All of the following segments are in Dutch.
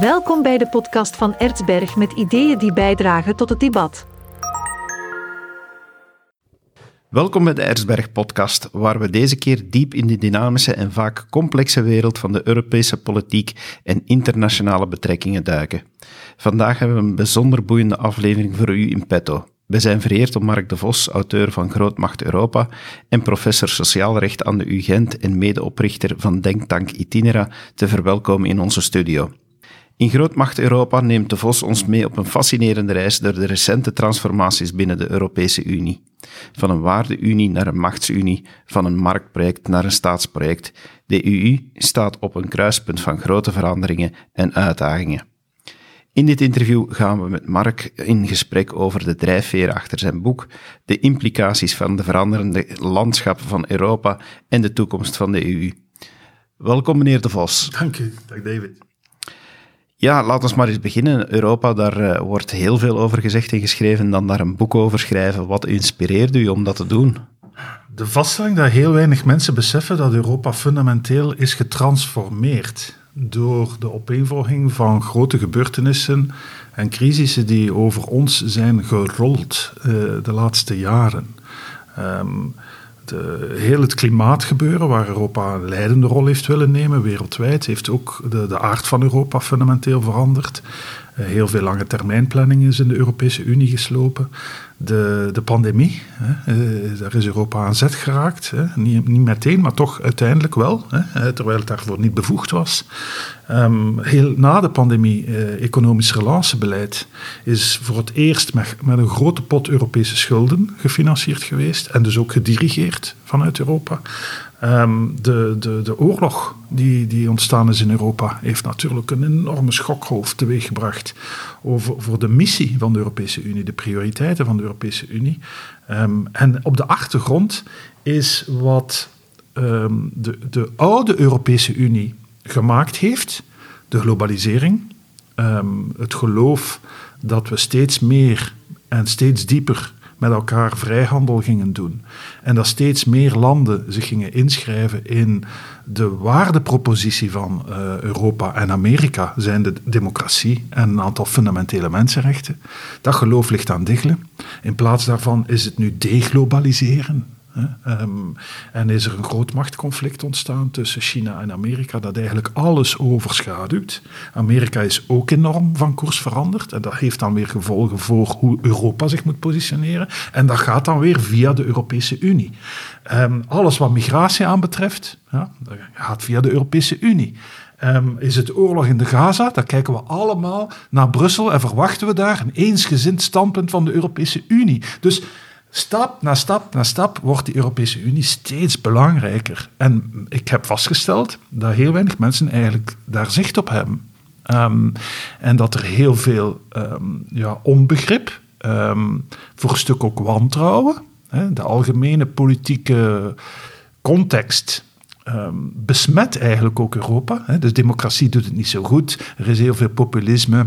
Welkom bij de podcast van Ertsberg met ideeën die bijdragen tot het debat. Welkom bij de Erzberg podcast, waar we deze keer diep in de dynamische en vaak complexe wereld van de Europese politiek en internationale betrekkingen duiken. Vandaag hebben we een bijzonder boeiende aflevering voor u in petto. We zijn vereerd om Mark de Vos, auteur van Grootmacht Europa en professor sociaal recht aan de UGent en medeoprichter van Denktank Itinera, te verwelkomen in onze studio. In Grootmacht Europa neemt de Vos ons mee op een fascinerende reis door de recente transformaties binnen de Europese Unie. Van een waardeunie naar een machtsunie, van een marktproject naar een staatsproject. De EU staat op een kruispunt van grote veranderingen en uitdagingen. In dit interview gaan we met Mark in gesprek over de drijfveer achter zijn boek, de implicaties van de veranderende landschappen van Europa en de toekomst van de EU. Welkom, meneer De Vos. Dank u, dag David. Ja, laten we maar eens beginnen. Europa, daar uh, wordt heel veel over gezegd en geschreven. Dan daar een boek over schrijven. Wat inspireerde u om dat te doen? De vaststelling dat heel weinig mensen beseffen dat Europa fundamenteel is getransformeerd door de opeenvolging van grote gebeurtenissen en crisissen die over ons zijn gerold uh, de laatste jaren. Um, de, heel het klimaatgebeuren, waar Europa een leidende rol heeft willen nemen wereldwijd, heeft ook de, de aard van Europa fundamenteel veranderd. Uh, heel veel lange termijnplanning is in de Europese Unie geslopen de, de pandemie. Hè, uh, daar is Europa aan zet geraakt. Hè. Niet, niet meteen, maar toch uiteindelijk wel. Hè, terwijl het daarvoor niet bevoegd was. Um, heel na de pandemie, economisch relatiebeleid, is voor het eerst met, met een grote pot Europese schulden gefinancierd geweest. En dus ook gedirigeerd vanuit Europa. Um, de, de, de oorlog die, die ontstaan is in Europa heeft natuurlijk een enorme schokgolf teweeggebracht over, voor de missie van de Europese Unie, de prioriteiten van de Europese Unie. Um, en op de achtergrond is wat um, de, de oude Europese Unie gemaakt heeft, de globalisering, het geloof dat we steeds meer en steeds dieper met elkaar vrijhandel gingen doen. En dat steeds meer landen zich gingen inschrijven in de waardepropositie van uh, Europa en Amerika, zijn de democratie en een aantal fundamentele mensenrechten. Dat geloof ligt aan diggelen. In plaats daarvan is het nu deglobaliseren. Um, en is er een groot machtsconflict ontstaan tussen China en Amerika, dat eigenlijk alles overschaduwt. Amerika is ook enorm van koers veranderd. En dat heeft dan weer gevolgen voor hoe Europa zich moet positioneren. En dat gaat dan weer via de Europese Unie. Um, alles wat migratie aanbetreft, ja, dat gaat via de Europese Unie. Um, is het oorlog in de Gaza? Dan kijken we allemaal naar Brussel en verwachten we daar een eensgezind standpunt van de Europese Unie. Dus Stap na stap na stap wordt de Europese Unie steeds belangrijker. En ik heb vastgesteld dat heel weinig mensen eigenlijk daar zicht op hebben. Um, en dat er heel veel um, ja, onbegrip, um, voor een stuk ook wantrouwen, hè, de algemene politieke context besmet eigenlijk ook Europa. Hè. Dus democratie doet het niet zo goed. Er is heel veel populisme.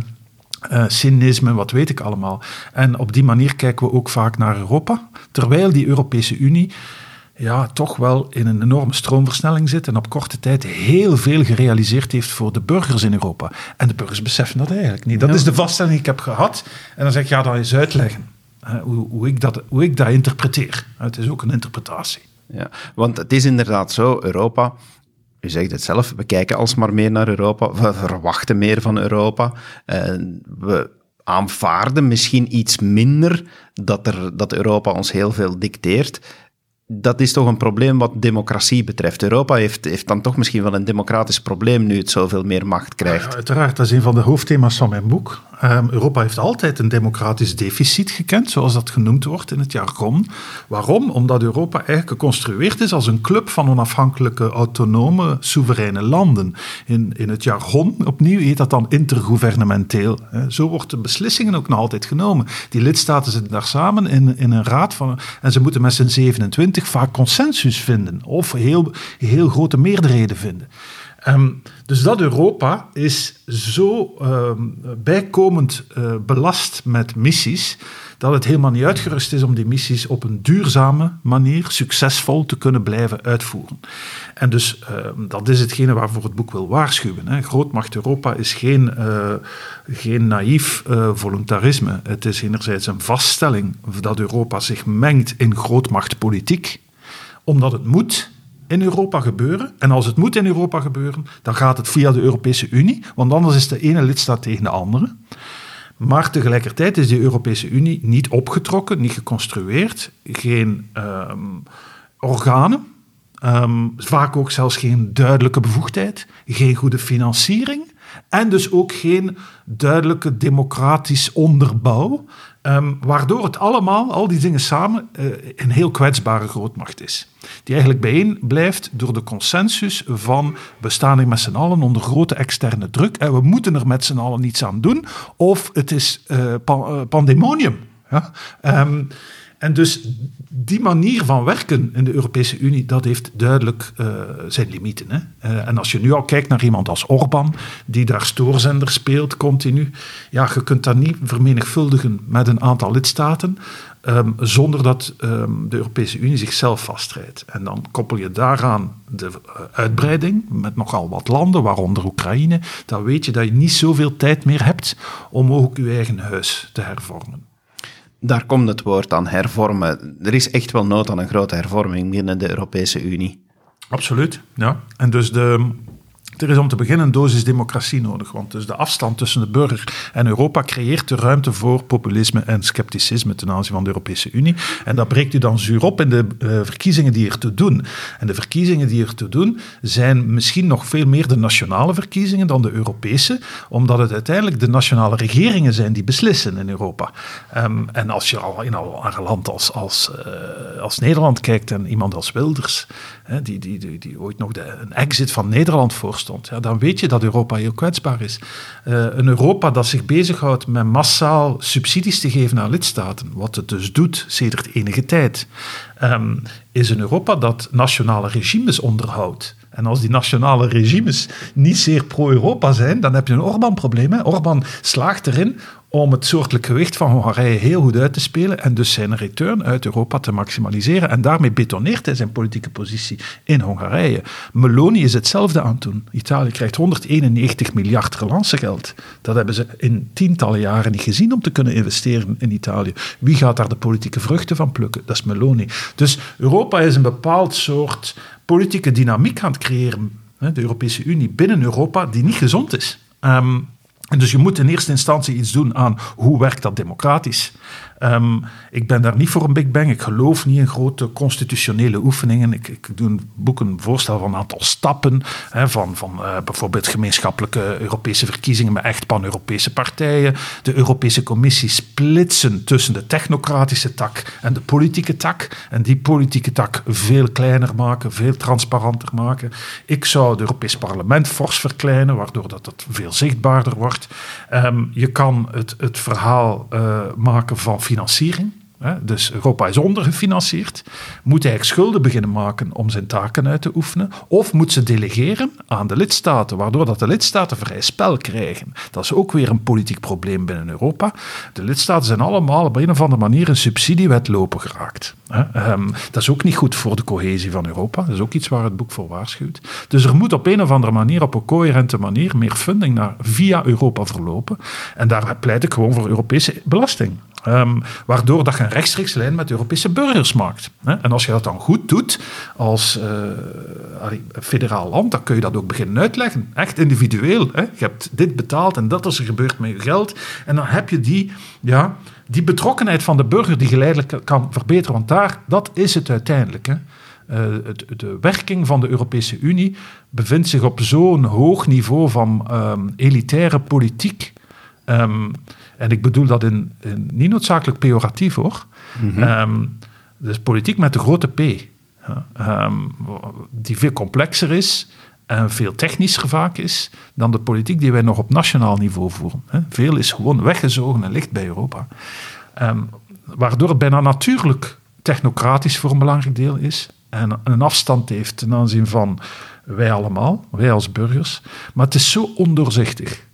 Uh, cynisme, wat weet ik allemaal. En op die manier kijken we ook vaak naar Europa, terwijl die Europese Unie ja, toch wel in een enorme stroomversnelling zit en op korte tijd heel veel gerealiseerd heeft voor de burgers in Europa. En de burgers beseffen dat eigenlijk niet. Dat is de vaststelling die ik heb gehad. En dan zeg ik, ja, dat eens uitleggen hoe, hoe, ik dat, hoe ik dat interpreteer. Het is ook een interpretatie. Ja, want het is inderdaad zo, Europa u zegt het zelf, we kijken alsmaar meer naar Europa, we verwachten meer van Europa. Uh, we aanvaarden misschien iets minder dat, er, dat Europa ons heel veel dicteert dat is toch een probleem wat democratie betreft. Europa heeft, heeft dan toch misschien wel een democratisch probleem nu het zoveel meer macht krijgt. Ja, uiteraard, dat is een van de hoofdthema's van mijn boek. Um, Europa heeft altijd een democratisch deficit gekend, zoals dat genoemd wordt in het jargon. Waarom? Omdat Europa eigenlijk geconstrueerd is als een club van onafhankelijke, autonome, soevereine landen. In, in het jargon, opnieuw, heet dat dan intergouvernementeel. Zo wordt de beslissingen ook nog altijd genomen. Die lidstaten zitten daar samen in, in een raad van, en ze moeten met z'n 27 vaak consensus vinden of heel, heel grote meerderheden vinden. Ehm, dus dat Europa is zo ehm, bijkomend uh, belast met missies dat het helemaal niet uitgerust is om die missies op een duurzame manier succesvol te kunnen blijven uitvoeren. En dus ehm, dat is hetgene waarvoor het boek wil waarschuwen. Hè. Grootmacht Europa is geen, uh, geen naïef uh, voluntarisme. Het is enerzijds een vaststelling dat Europa zich mengt in grootmachtpolitiek, omdat het moet in Europa gebeuren. En als het moet in Europa gebeuren, dan gaat het via de Europese Unie, want anders is de ene lidstaat tegen de andere. Maar tegelijkertijd is de Europese Unie niet opgetrokken, niet geconstrueerd, geen um, organen, um, vaak ook zelfs geen duidelijke bevoegdheid, geen goede financiering en dus ook geen duidelijke democratisch onderbouw. Um, waardoor het allemaal, al die dingen samen, uh, een heel kwetsbare grootmacht is. Die eigenlijk bijeen blijft door de consensus van we staan hier met z'n allen onder grote externe druk en we moeten er met z'n allen niets aan doen. Of het is pan, uh, pandemonium. Ja? En dus die manier van werken in de Europese Unie, dat heeft duidelijk uh, zijn limieten. Hè? Uh, en als je nu al kijkt naar iemand als Orbán, die daar stoorzender speelt continu, ja, je kunt dat niet vermenigvuldigen met een aantal lidstaten, um, zonder dat um, de Europese Unie zichzelf vastrijdt. En dan koppel je daaraan de uh, uitbreiding met nogal wat landen, waaronder Oekraïne, dan weet je dat je niet zoveel tijd meer hebt om ook je eigen huis te hervormen. Daar komt het woord aan hervormen. Er is echt wel nood aan een grote hervorming binnen de Europese Unie. Absoluut, ja. En dus de, er is om te beginnen een dosis democratie nodig. Want dus de afstand tussen de burger en Europa creëert de ruimte voor populisme en scepticisme ten aanzien van de Europese Unie. En dat breekt u dan zuur op in de uh, verkiezingen die er te doen. En de verkiezingen die er te doen zijn misschien nog veel meer de nationale verkiezingen dan de Europese, omdat het uiteindelijk de nationale regeringen zijn die beslissen in Europa. Um, en als je al in al een land als, als, uh, als Nederland kijkt en iemand als Wilders, hè, die, die, die, die ooit nog de, een exit van Nederland voorstelt, ja, dan weet je dat Europa heel kwetsbaar is. Uh, een Europa dat zich bezighoudt met massaal subsidies te geven aan lidstaten, wat het dus doet sedert enige tijd, um, is een Europa dat nationale regimes onderhoudt. En als die nationale regimes niet zeer pro-Europa zijn, dan heb je een Orbán-probleem. Orbán slaagt erin om het soortelijk gewicht van Hongarije heel goed uit te spelen en dus zijn return uit Europa te maximaliseren. En daarmee betoneert hij zijn politieke positie in Hongarije. Meloni is hetzelfde aan het doen. Italië krijgt 191 miljard geld. Dat hebben ze in tientallen jaren niet gezien om te kunnen investeren in Italië. Wie gaat daar de politieke vruchten van plukken? Dat is Meloni. Dus Europa is een bepaald soort politieke dynamiek aan het creëren. De Europese Unie binnen Europa die niet gezond is. Um, en dus je moet in eerste instantie iets doen aan hoe werkt dat democratisch. Um, ik ben daar niet voor een Big Bang. Ik geloof niet in grote constitutionele oefeningen. Ik, ik doe een boek een voorstel van een aantal stappen. Hè, van van uh, bijvoorbeeld gemeenschappelijke Europese verkiezingen met echt pan-Europese partijen. De Europese Commissie splitsen tussen de technocratische tak en de politieke tak. En die politieke tak veel kleiner maken, veel transparanter maken. Ik zou het Europees Parlement fors verkleinen, waardoor dat het veel zichtbaarder wordt. Um, je kan het, het verhaal uh, maken van financiering. Dus Europa is ondergefinancierd. Moet hij schulden beginnen maken om zijn taken uit te oefenen? Of moet ze delegeren aan de lidstaten, waardoor dat de lidstaten vrij spel krijgen? Dat is ook weer een politiek probleem binnen Europa. De lidstaten zijn allemaal op een of andere manier een subsidiewet lopen geraakt. Um, dat is ook niet goed voor de cohesie van Europa. Dat is ook iets waar het boek voor waarschuwt. Dus er moet op een of andere manier, op een coherente manier, meer funding naar via Europa verlopen. En daar pleit ik gewoon voor Europese belasting. Um, waardoor dat je een rechtstreeks lijn met Europese burgers maakt. En als je dat dan goed doet als uh, federaal land, dan kun je dat ook beginnen uitleggen. Echt individueel. Hè? Je hebt dit betaald en dat is er gebeurd met je geld. En dan heb je die, ja, die betrokkenheid van de burger die geleidelijk kan verbeteren. Want daar, dat is het uiteindelijk. Hè? Uh, het, de werking van de Europese Unie bevindt zich op zo'n hoog niveau van um, elitaire politiek. Um, en ik bedoel dat in, in niet noodzakelijk pejoratief hoor. Mm -hmm. um, dus politiek met de grote P. Um, die veel complexer is en veel technischer vaak is dan de politiek die wij nog op nationaal niveau voeren. Veel is gewoon weggezogen en ligt bij Europa. Um, waardoor het bijna natuurlijk technocratisch voor een belangrijk deel is en een afstand heeft ten aanzien van Wij allemaal, wij als burgers. Maar het is zo ondoorzichtig.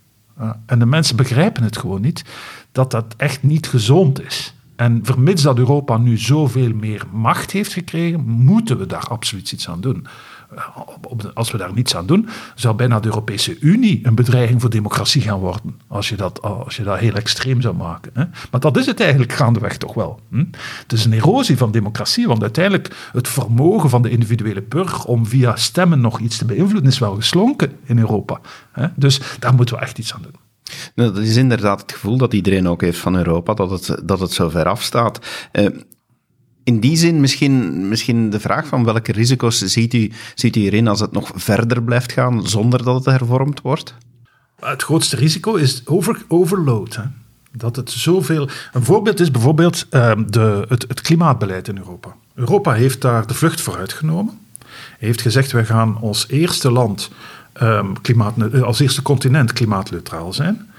En de mensen begrijpen het gewoon niet dat dat echt niet gezond is. En vermits dat Europa nu zoveel meer macht heeft gekregen, moeten we daar absoluut iets aan doen. Als we daar niets aan doen, zou bijna de Europese Unie een bedreiging voor democratie gaan worden. Als je dat, als je dat heel extreem zou maken. Hè. Maar dat is het eigenlijk gaandeweg toch wel. Hm? Het is een erosie van democratie, want uiteindelijk het vermogen van de individuele burger om via stemmen nog iets te beïnvloeden is wel geslonken in Europa. Hè. Dus daar moeten we echt iets aan doen. Nou, dat is inderdaad het gevoel dat iedereen ook heeft van Europa, dat het, dat het zo ver afstaat. Uh, in die zin misschien, misschien de vraag van welke risico's ziet u, ziet u hierin als het nog verder blijft gaan zonder dat het hervormd wordt? Het grootste risico is over, overload. Hè? Dat het zoveel. Een voorbeeld is bijvoorbeeld uh, de, het, klimaatbeleid in Europa. Europa heeft daar de vlucht vooruit genomen. Heeft gezegd: wij gaan als eerste land um, klimaat, eh, als eerste continent klimaatneutraal zijn.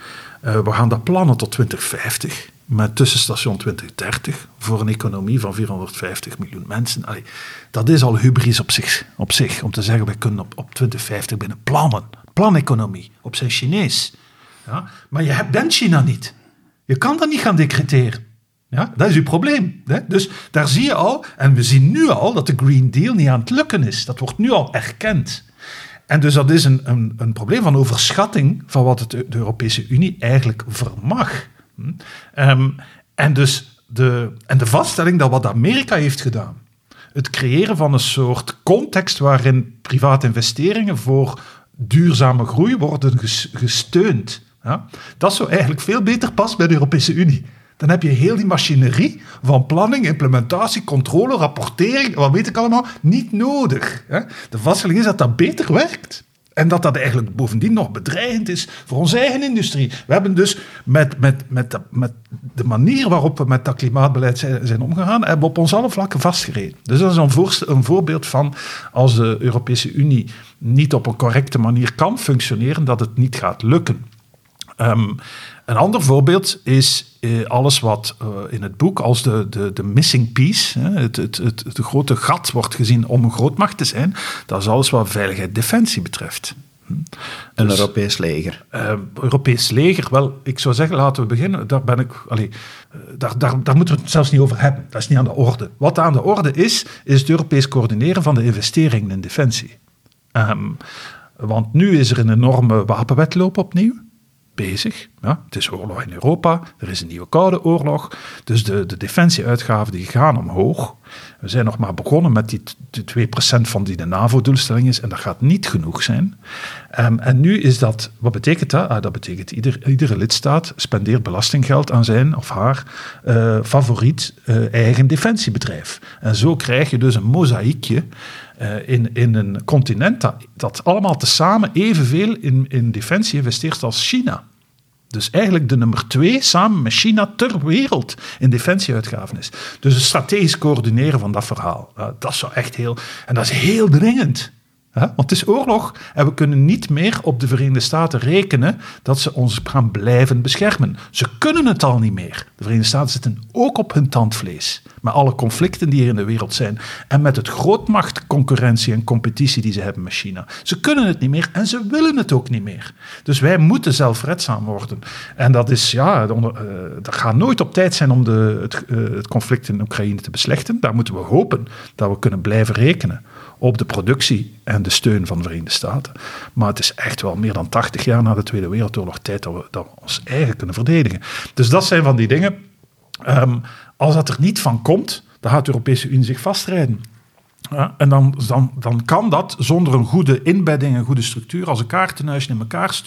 Uh, we gaan dat plannen tot 2050, met tussenstation 2030, voor een economie van 450 miljoen mensen. Allee, dat is al hubris op zich, op zich, om te zeggen, wij kunnen op, op 2050 binnen plannen. Planeconomie, op zijn Chinees. Ja? Maar je hebt dan China niet. Je kan dat niet gaan decreteren. Ja, dat is uw probleem. Hè? Dus daar zie je al, en we zien nu al, dat de Green Deal niet aan het lukken is. Dat wordt nu al erkend. En dus dat is een, een, een probleem van overschatting van wat het, de Europese Unie eigenlijk vermag. Um, en dus de, en de vaststelling dat wat Amerika heeft gedaan, het creëren van een soort context waarin private investeringen voor duurzame groei worden gesteund. Ja, dat zou eigenlijk veel beter passen bij de Europese Unie. Dan heb je heel die machinerie van planning, implementatie, controle, rapportering, wat weet ik allemaal, niet nodig. De vaststelling is dat dat beter werkt. En dat dat eigenlijk bovendien nog bedreigend is voor onze eigen industrie. We hebben dus met, met, met, de, met de manier waarop we met dat klimaatbeleid zijn, zijn omgegaan, hebben we op ons alle vlakken vastgereden. Dus dat is een, een voorbeeld van als de Europese Unie niet op een correcte manier kan functioneren, dat het niet gaat lukken. Um, een ander voorbeeld is eh, alles wat uh, in het boek als de, de, de missing piece, hè, het, het, het, het grote gat wordt gezien om een grootmacht te zijn. Dat is alles wat veiligheid defensie betreft. Hm. Een dus, Europees leger. Uh, Europees leger, wel, ik zou zeggen, laten we beginnen. Daar, ben ik, allee, daar, daar, daar moeten we het zelfs niet over hebben. Dat is niet aan de orde. Wat aan de orde is, is het Europees coördineren van de investeringen in defensie. Um, want nu is er een enorme wapenwetloop opnieuw bezig. Ja, het is oorlog in Europa, er is een nieuwe koude oorlog, dus de, de defensieuitgaven die gaan omhoog. We zijn nog maar begonnen met die, die 2% van die de NAVO-doelstelling is en dat gaat niet genoeg zijn. Um, en nu is dat, wat betekent dat? Ah, dat betekent ieder, iedere lidstaat spendeert belastinggeld aan zijn of haar uh, favoriet uh, eigen defensiebedrijf. En zo krijg je dus een mozaïekje uh, in, in een continent dat, allemaal tezamen evenveel in, in defensie investeert als China. Dus eigenlijk de nummer twee samen met China ter wereld in defensieuitgaven is. Dus het strategisch coördineren van dat verhaal, dat zou echt heel. En dat is heel dringend. Want het is oorlog en we kunnen niet meer op de Verenigde Staten rekenen dat ze ons gaan blijven beschermen. Ze kunnen het al niet meer. De Verenigde Staten zitten ook op hun tandvlees. Met alle conflicten die er in de wereld zijn. En met het grootmachtconcurrentie en competitie die ze hebben met China. Ze kunnen het niet meer en ze willen het ook niet meer. Dus wij moeten zelfredzaam worden. En dat, is, ja, eh, dat gaat nooit op tijd zijn om de, het, eh, het conflict in Oekraïne te beslechten. Daar moeten we hopen dat we kunnen blijven rekenen op de productie en de steun van de Verenigde Staten. Maar het is echt wel meer dan 80 jaar na de Tweede Wereldoorlog tijd dat we, dat we ons eigen kunnen verdedigen. Dus dat zijn van die dingen. Um, als dat er niet van komt, dan gaat de Europese Unie zich vastrijden. Ja, en dan, dan, kan dat zonder een goede inbedding, een goede structuur, als een kaartenhuisje in elkaar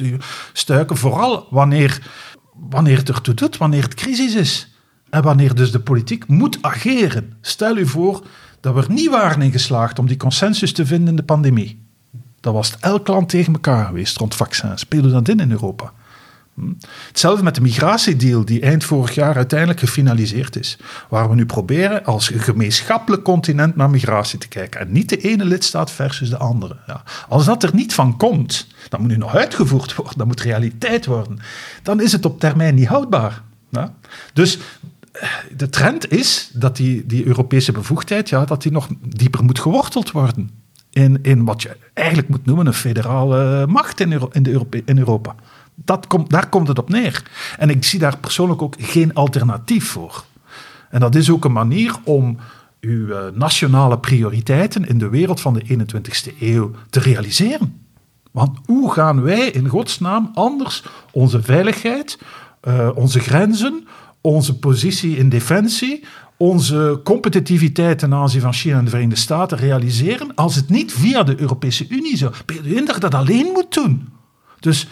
stuiken. Vooral wanneer, wanneer het ertoe doet, wanneer het crisis is. En wanneer dus de politiek moet ageren. Stel u voor dat we er niet waren in geslaagd om die consensus te vinden in de pandemie. Dan was het elk land tegen elkaar geweest rond vaccins. Speelde dat in in Europa? Hetzelfde met de migratiedeal die eind vorig jaar uiteindelijk gefinaliseerd is. Waar we nu proberen als gemeenschappelijk continent naar migratie te kijken. En niet de ene lidstaat versus de andere. Ja. Als dat er niet van komt, dan moet nu nog uitgevoerd worden. Dat moet realiteit worden. Dan is het op termijn niet houdbaar. Ja. Dus de trend is dat die, die Europese bevoegdheid ja, dat die nog dieper moet geworteld worden. in, in wat je eigenlijk moet noemen een federale macht in, in, de in Europa. Dat komt, daar komt het op neer. En ik zie daar persoonlijk ook geen alternatief voor. En dat is ook een manier om uw eh, nationale prioriteiten in de wereld van de 21ste eeuw te realiseren. Want hoe gaan wij in godsnaam anders onze veiligheid, uh, onze grenzen, onze positie in defensie, onze competitiviteit ten aanzien van China en de Verenigde Staten realiseren als het niet via de Europese Unie zou? Je dat alleen moet doen? Dus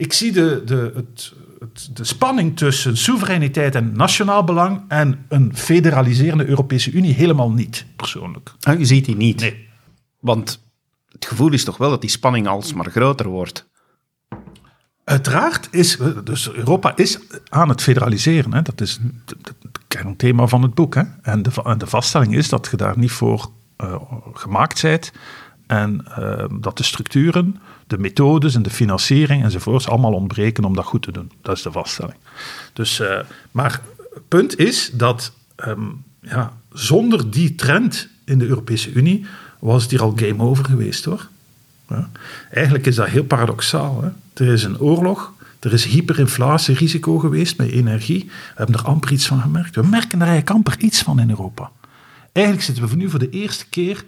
ik zie de, de, het, het, de spanning tussen soevereiniteit en nationaal belang en een federaliserende Europese Unie helemaal niet, persoonlijk. Ah, je ziet die niet? Nee. Want het gevoel is toch wel dat die spanning alsmaar groter wordt? Uiteraard is, dus Europa is aan het federaliseren. Hè. Dat is het kernthema van het boek. Hè. En, de, de vaststelling is dat je daar niet voor uh, gemaakt bent. En uh, dat de structuren, de methodes en de financiering enzovoorts allemaal ontbreken om dat goed te doen. Dat is de vaststelling. Dus, uh, maar het punt is dat um, ja, zonder die trend in de Europese Unie was het hier al game over geweest hoor. Ja. Eigenlijk is dat heel paradoxaal. Hè? Er is een oorlog, er is hyperinflatierisico geweest met energie. We hebben er amper iets van gemerkt. We merken er eigenlijk amper iets van in Europa. Eigenlijk zitten we nu voor de eerste keer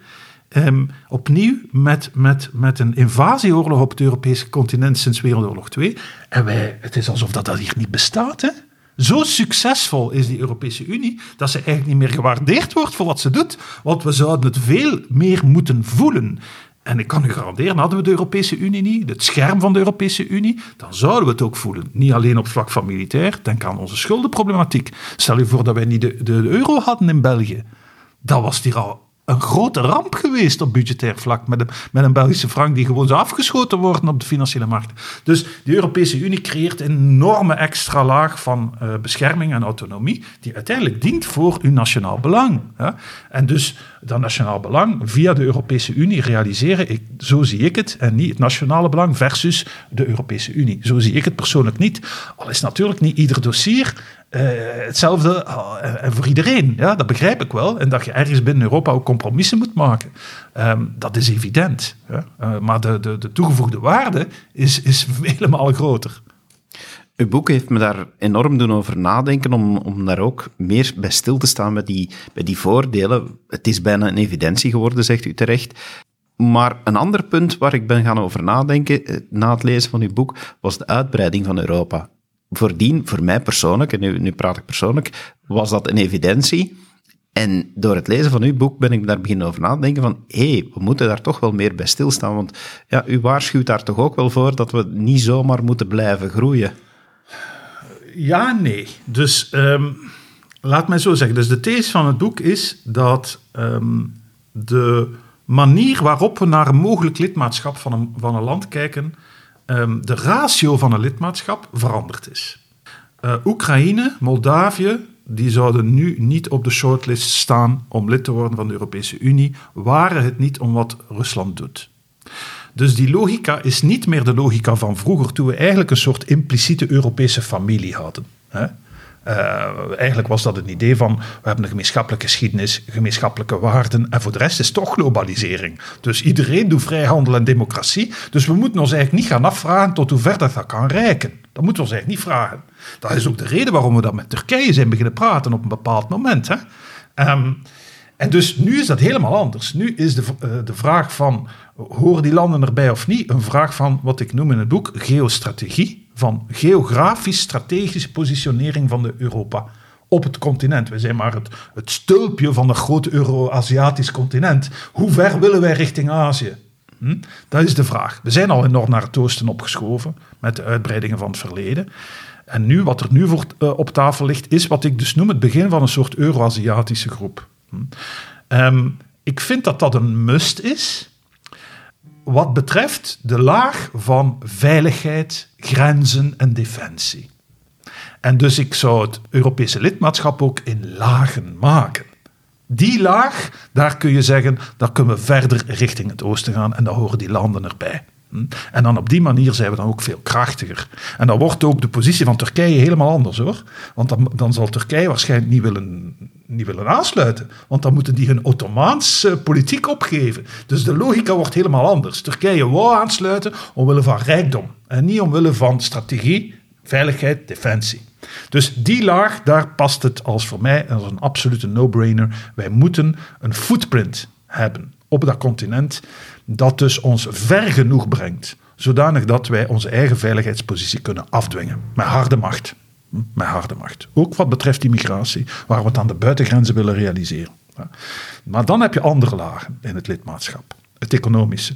um, opnieuw met, met, met een invasieoorlog op het Europese continent sinds Wereldoorlog 2. En wij, het is alsof dat, dat hier niet bestaat. Hè? Zo succesvol is die Europese Unie dat ze eigenlijk niet meer gewaardeerd wordt voor wat ze doet. Want we zouden het veel meer moeten voelen. En ik kan u garanderen, hadden we de Europese Unie niet, het scherm van de Europese Unie, dan zouden we het ook voelen. Niet alleen op vlak van militair, denk aan onze schuldenproblematiek. Stel je voor dat wij niet de, de, euro hadden in België. Dat was hier al een grote ramp geweest op budgetair vlak. Met een, met een Belgische frank die gewoon zou afgeschoten worden op de financiële markt. Dus de Europese Unie creëert een enorme extra laag van uh, bescherming en autonomie. Die uiteindelijk dient voor uw nationaal belang. En dus dat nationaal belang via de Europese Unie realiseren, ik, zo zie ik het. En niet het nationale belang versus de Europese Unie. Zo zie ik het persoonlijk niet. Al is natuurlijk niet ieder dossier uh, hetzelfde uh, voor iedereen. Ja, dat begrijp ik wel. En dat je ergens binnen Europa ook compromissen moet maken. Um, dat is evident. Uh, maar de, de, de, toegevoegde waarde is, is vele malen groter. Uw boek heeft me daar enorm doen over nadenken, om, om daar ook meer bij stil te staan bij die, bij die voordelen. Het is bijna een evidentie geworden, zegt u terecht. Maar een ander punt waar ik ben gaan over nadenken na het lezen van uw boek, was de uitbreiding van Europa voordien, voor mij persoonlijk, en nu, praat ik persoonlijk, was dat een evidentie. En door het lezen van uw boek ben ik daar beginnen over na te denken van, hé, hey, we moeten daar toch wel meer bij stilstaan, want ja, u waarschuwt daar toch ook wel voor dat we niet zomaar moeten blijven groeien. Ja, nee. Dus um, laat mij zo zeggen. Dus de these van het boek is dat um, de manier waarop we naar een mogelijk lidmaatschap van een, van een land kijken, um, de ratio van een lidmaatschap veranderd is. Uh, Oekraïne, Moldavië, die zouden nu niet op de shortlist staan om lid te worden van de Europese Unie, waren het niet om wat Rusland doet. Dus die logica is niet meer de logica van vroeger, toen we eigenlijk een soort impliciete Europese familie hadden. Hè? Uh, eigenlijk was dat het idee van we hebben een gemeenschappelijke geschiedenis, gemeenschappelijke waarden en voor de rest is toch globalisering. Dus iedereen doet vrijhandel en democratie. Dus we moeten ons eigenlijk niet gaan afvragen tot hoe ver dat, kan reiken. Dat moeten we ons eigenlijk niet vragen. Dat is ook de reden waarom we dat met Turkije zijn beginnen praten op een bepaald moment. Hè? Um, en dus nu is dat helemaal anders. Nu is de, uh, de vraag van horen die landen erbij of niet een vraag van wat ik noem in het boek geostrategie van geografisch strategische positionering van de Europa op het continent. We zijn maar het, het stulpje van een groot Euro-Aziatisch continent. Hoe ver willen wij richting Azië? Hm? Dat is de vraag. We zijn al enorm naar het oosten opgeschoven met de uitbreidingen van het verleden. En nu, wat er nu voor, uh, op tafel ligt, is wat ik dus noem het begin van een soort Euro-Aziatische groep. Hm? Um, ik vind dat dat een must is wat betreft de laag van veiligheid, grenzen en defensie. En dus ik zou het Europese lidmaatschap ook in lagen maken. Die laag, daar kun je zeggen, daar kunnen we verder richting het oosten gaan en daar horen die landen erbij. Hm? En dan op die manier zijn we dan ook veel krachtiger. En dan wordt ook de positie van Turkije helemaal anders hoor. Want dan, dan zal Turkije waarschijnlijk niet willen, niet willen aansluiten. Want dan moeten die hun Ottomaanse politiek opgeven. Dus de logica wordt helemaal anders. Turkije wou aansluiten omwille van rijkdom. En niet omwille van strategie, veiligheid, defensie. Dus die laag, daar past het als voor mij als een absolute no-brainer. Wij moeten een footprint hebben op dat continent dat dus ons ver genoeg brengt, zodanig dat wij onze eigen veiligheidspositie kunnen afdwingen. Met harde macht. Met harde macht. Ook wat betreft immigratie, waar we het aan de buitengrenzen willen realiseren. Maar dan heb je andere lagen in het lidmaatschap. Het economische.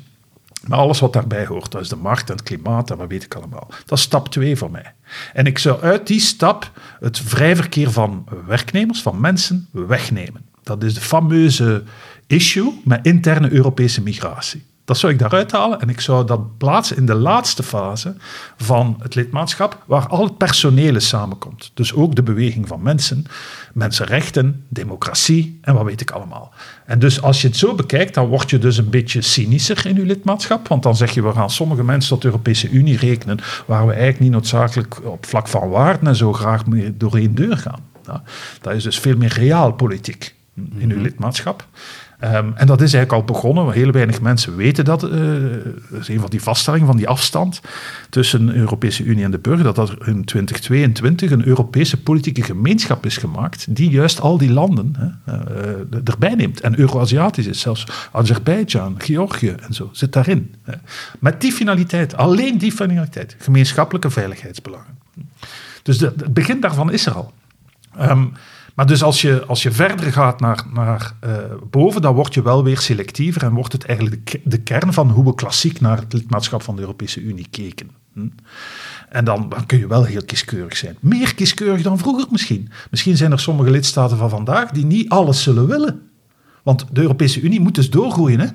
Maar alles wat daarbij hoort, dat is de markt en het klimaat en wat weet ik allemaal. Dat is stap 2 voor mij. En ik zou uit die stap het vrij verkeer van werknemers, van mensen, wegnemen. Dat is de fameuze issue met interne Europese migratie. Dat zou ik daaruit halen en ik zou dat plaatsen in de laatste fase van het lidmaatschap, waar al het personeel samenkomt. Dus ook de beweging van mensen, mensenrechten, democratie en wat weet ik allemaal. En dus als je het zo bekijkt, dan word je dus een beetje cynischer in je lidmaatschap, want dan zeg je, we gaan sommige mensen tot de Europese Unie rekenen, waar we eigenlijk niet noodzakelijk op vlak van waarden en zo graag mee door één deur gaan. dat is dus veel meer realpolitiek in uw mhm. lidmaatschap. Ehm, en dat is eigenlijk al begonnen. Heel weinig mensen weten dat. Uh, dat is een van die vaststellingen van die afstand tussen de Europese Unie en de burger. Dat er in 2022 een Europese politieke gemeenschap is gemaakt. die juist al die landen hè, uh, erbij neemt. En Euro-Aziatisch is. Zelfs Azerbeidzjan, Georgië en zo zit daarin. Met die finaliteit, alleen die finaliteit. Gemeenschappelijke veiligheidsbelangen. Dus het begin daarvan is er al. Um, maar dus als je, als je verder gaat naar, naar uh, boven, dan word je wel weer selectiever en wordt het eigenlijk de, de, kern van hoe we klassiek naar het lidmaatschap van de Europese Unie keken. Hm? En dan, dan, kun je wel heel kieskeurig zijn. Meer kieskeurig dan vroeger misschien. Misschien zijn er sommige lidstaten van vandaag die niet alles zullen willen. Want de Europese Unie moet dus doorgroeien. Hè?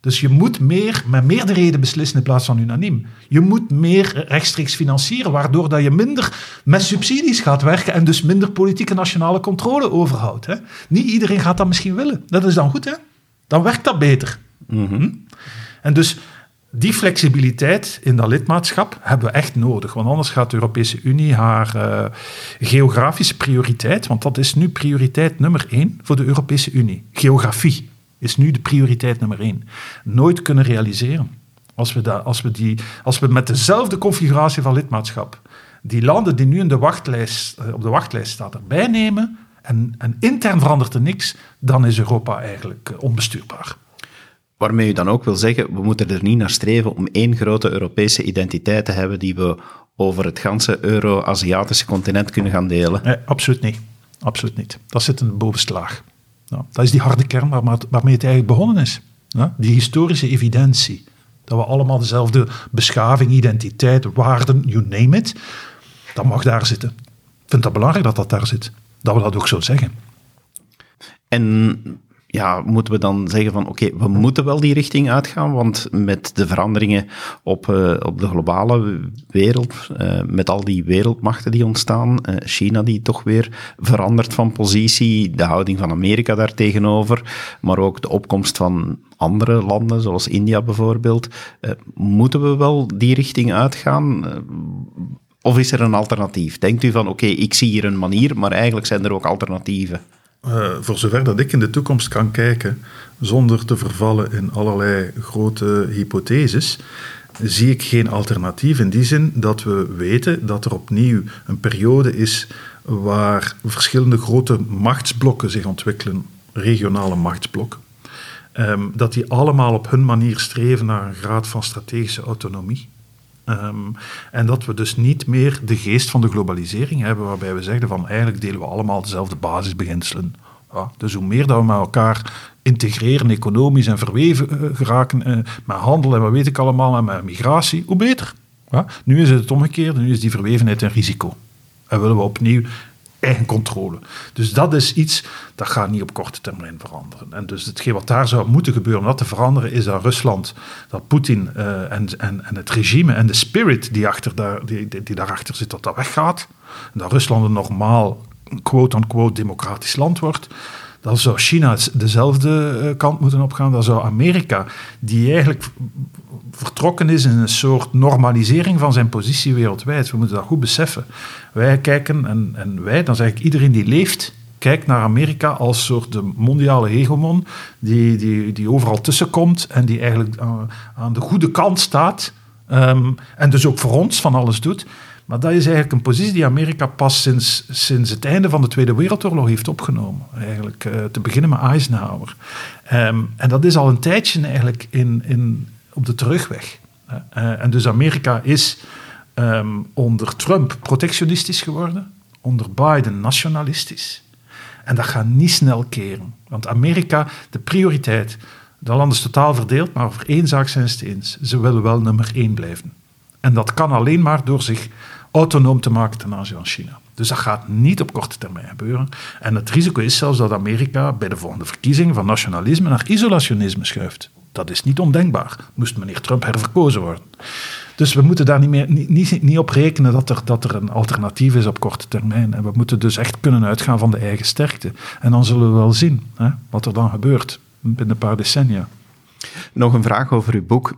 Dus je moet meer met meerderheden beslissen in plaats van unaniem. Je moet meer rechtstreeks financieren, waardoor dat je minder met subsidies gaat werken en dus minder politieke nationale controle overhoudt. Hè? Niet iedereen gaat dat misschien willen. Dat is dan goed, hè? Dan werkt dat beter. Mhm. En dus die flexibiliteit in dat lidmaatschap hebben we echt nodig. Want anders gaat de Europese Unie haar uh, geografische prioriteit, want dat is nu prioriteit nummer één voor de Europese Unie: geografie is nu de prioriteit nummer één. Nooit kunnen realiseren. Als we, dat, als we, die, als we met dezelfde configuratie van lidmaatschap die landen die nu in de wachtlijst, eh, op de wachtlijst staan erbij nemen en, en intern verandert er niks, dan is Europa eigenlijk eh, onbestuurbaar. Waarmee u dan ook wil zeggen, we moeten er niet naar streven om één grote Europese identiteit te hebben die we over het ganse Euro-Aziatische continent kunnen gaan delen. Nee, absoluut niet. Absoluut niet. Dat zit in de bovenste laag. Nou, dat is die harde kern waar, waarmee het eigenlijk begonnen is. Die historische evidentie. Dat we allemaal dezelfde beschaving, identiteit, waarden, you name it. Dat mag daar zitten. Ik vind het belangrijk dat dat daar zit. Dat we dat ook zo zeggen. En ja, moeten we dan zeggen van oké, we moeten wel die richting uitgaan, want met de veranderingen op, uh, op de globale wereld, uh, met al die wereldmachten die ontstaan, uh, China die toch weer verandert van positie, de houding van Amerika daartegenover, maar ook de opkomst van andere landen, zoals India bijvoorbeeld, moeten we wel die richting uitgaan? of is er een alternatief? Denkt u van oké, ik zie hier een manier, maar eigenlijk zijn er ook alternatieven? Uh, voor zover dat ik in de toekomst kan kijken, zonder te vervallen in allerlei grote hypotheses, zie ik geen alternatief. In die zin dat we weten dat er opnieuw een periode is waar verschillende grote machtsblokken zich ontwikkelen, regionale machtsblokken. Um, dat die allemaal op hun manier streven naar een graad van strategische autonomie. Um, en dat we dus niet meer de geest van de globalisering hebben, waarbij we zeggen van eigenlijk delen we allemaal dezelfde basisbeginselen. Ja, dus hoe meer dat we met elkaar integreren, economisch en verweven uh, geraken, uh, met handel en wat weet ik allemaal, en met migratie, hoe beter. Ja, nu is het het omgekeerde, nu is die verwevenheid een risico. En willen we opnieuw eigen controle. Dus dat is iets dat gaat niet op korte termijn veranderen. En dus hetgeen wat daar zou moeten gebeuren om dat te veranderen, is dat Rusland, dat Poetin uh, en, en, en het regime en de spirit die, achter daar, die, die, die daarachter zit, dat dat weggaat. En dat Rusland een normaal, quote-unquote, democratisch land wordt. Dan zou China dezelfde eh, kant moeten opgaan. Dan zou Amerika, die eigenlijk vertrokken is in een soort normalisering van zijn positie wereldwijd. We moeten dat goed beseffen. Wij kijken, en, en wij, dan zeg ik iedereen die leeft, kijkt naar Amerika als soort de mondiale hegemon, die, die, die overal tussenkomt en die eigenlijk aan, aan de goede kant staat. Ehm, en dus ook voor ons van alles doet. Maar dat is eigenlijk een positie die Amerika pas sinds, sinds het einde van de Tweede Wereldoorlog heeft opgenomen. Eigenlijk uh, te beginnen met Eisenhower. Um, en dat is al een tijdje eigenlijk in, in, op de terugweg. Uh, en dus Amerika is um, onder Trump protectionistisch geworden, onder Biden nationalistisch. En dat gaat niet snel keren. Want Amerika, de prioriteit, dat land is totaal verdeeld, maar over één zaak zijn ze het eens. Ze willen wel nummer één blijven. En dat kan alleen maar door zich autonoom te maken ten aanzien van China. Dus dat gaat niet op korte termijn gebeuren. En het risico is zelfs dat Amerika bij de volgende verkiezing van nationalisme naar isolationisme schuift. Dat is niet ondenkbaar, moest meneer Trump herverkozen worden. Dus we moeten daar niet, meer, niet, niet, niet op rekenen dat er, dat er een alternatief is op korte termijn. En we moeten dus echt kunnen uitgaan van de eigen sterkte. En dan zullen we wel zien hè, wat er dan gebeurt binnen een paar decennia. Nog een vraag over uw boek.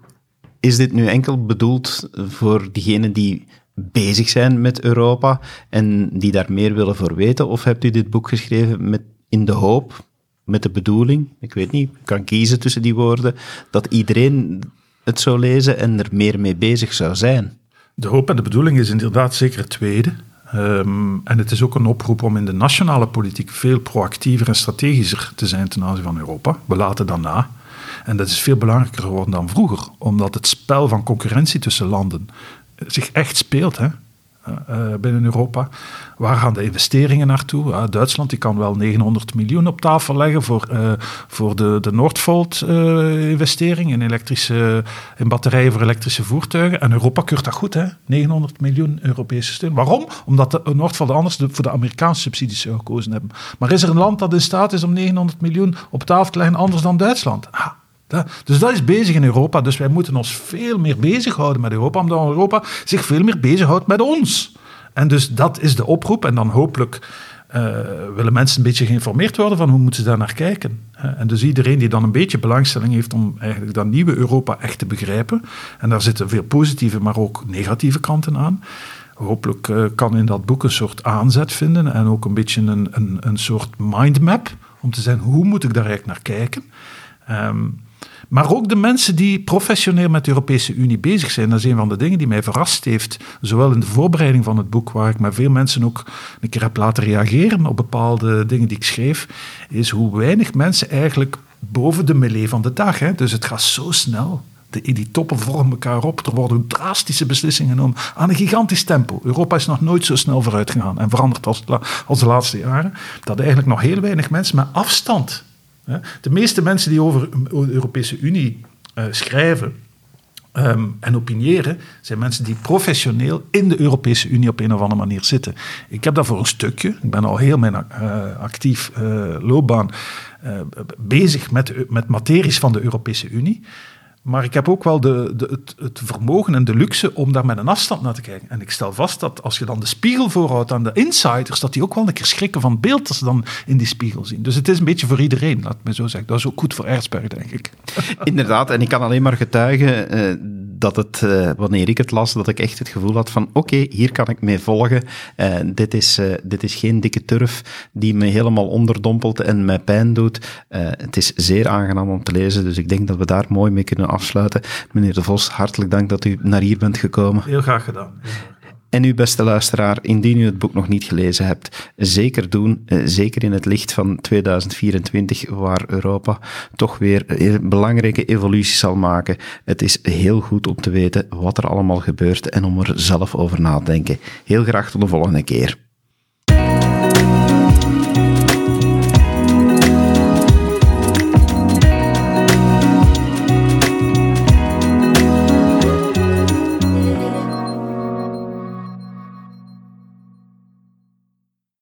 Is dit nu enkel bedoeld voor diegenen die bezig zijn met Europa en die daar meer willen voor weten? Of hebt u dit boek geschreven met, in de hoop, met de bedoeling, ik weet niet, ik kan kiezen tussen die woorden, dat iedereen het zou lezen en er meer mee bezig zou zijn? De hoop en de bedoeling is inderdaad zeker het tweede. Um, en het is ook een oproep om in de nationale politiek veel proactiever en strategischer te zijn ten aanzien van Europa. We laten dan na. En dat is veel belangrijker geworden dan vroeger, omdat het spel van concurrentie tussen landen zich echt speelt. Hè? Uh, binnen Europa. Waar gaan de investeringen naartoe? Uh, Duitsland die kan wel 900 miljoen op tafel leggen voor, uh, voor de, de Noordvolt-investering in, elektrische, in batterijen voor elektrische voertuigen. En Europa keurt dat goed, hè? 900 miljoen Europese steun. Waarom? Omdat de Noordvolt anders de, voor de Amerikaanse subsidies zou gekozen hebben. Maar is er een land dat in staat is om 900 miljoen op tafel te leggen anders dan Duitsland? Ah, dus dat is bezig in Europa. Dus wij moeten ons veel meer bezighouden met Europa, omdat Europa zich veel meer bezighoudt met ons. En dus dat is de oproep. En dan hopelijk uh, willen mensen een beetje geïnformeerd worden van hoe moeten ze daar naar kijken. En dus iedereen die dan een beetje belangstelling heeft om eigenlijk dat nieuwe Europa echt te begrijpen. En daar zitten veel positieve, maar ook negatieve kanten aan. Hopelijk uh, kan in dat boek een soort aanzet vinden en ook een beetje een, een, een soort mindmap om te zeggen hoe moet ik daar eigenlijk naar kijken. Um, maar ook de mensen die professioneel met de Europese Unie bezig zijn. Dat is een van de dingen die mij verrast heeft. Zowel in de voorbereiding van het boek, waar ik met veel mensen ook een keer heb laten reageren op bepaalde dingen die ik schreef, is hoe weinig mensen eigenlijk boven de melee van de dag. Hè. Dus het gaat zo snel. De, die toppen vormen elkaar op. Er worden drastische beslissingen genomen aan een gigantisch tempo. Europa is nog nooit zo snel vooruit gegaan en veranderd als, als de laatste jaren. Dat eigenlijk nog heel weinig mensen met afstand de meeste mensen die over de Europese Unie uh, schrijven um, en opiniëren, zijn mensen die professioneel in de Europese Unie op een of andere manier zitten. Ik heb daarvoor een stukje, ik ben al heel mijn uh, actief uh, loopbaan bezig met, met materies van de Europese Unie. Maar ik heb ook wel de, de, het, het, vermogen en de luxe om daar met een afstand naar te kijken. En ik stel vast dat als je dan de spiegel voorhoudt aan de insiders, dat die ook wel een keer schrikken van het beeld dat ze dan in die spiegel zien. Dus het is een beetje voor iedereen, laat me zo zeggen. Dat is ook goed voor Erzberg, denk ik. Inderdaad, en ik kan alleen maar getuigen uh, dat het, uh, wanneer ik het las, dat ik echt het gevoel had van oké, hier kan ik mee volgen. Uh, dit, is, dit is geen dikke turf die me helemaal onderdompelt en mij pijn doet. het is zeer aangenaam om te lezen, dus ik denk dat we daar mooi mee kunnen afsluiten. Meneer De Vos, hartelijk dank dat u naar hier bent gekomen. Heel graag gedaan. En u, beste luisteraar, indien u het boek nog niet gelezen hebt, zeker doen. Eh, zeker in het licht van 2024, waar Europa toch weer een belangrijke evolutie zal maken. Het is heel goed om te weten wat er allemaal gebeurt en om er zelf over na te denken. Heel graag tot de volgende keer.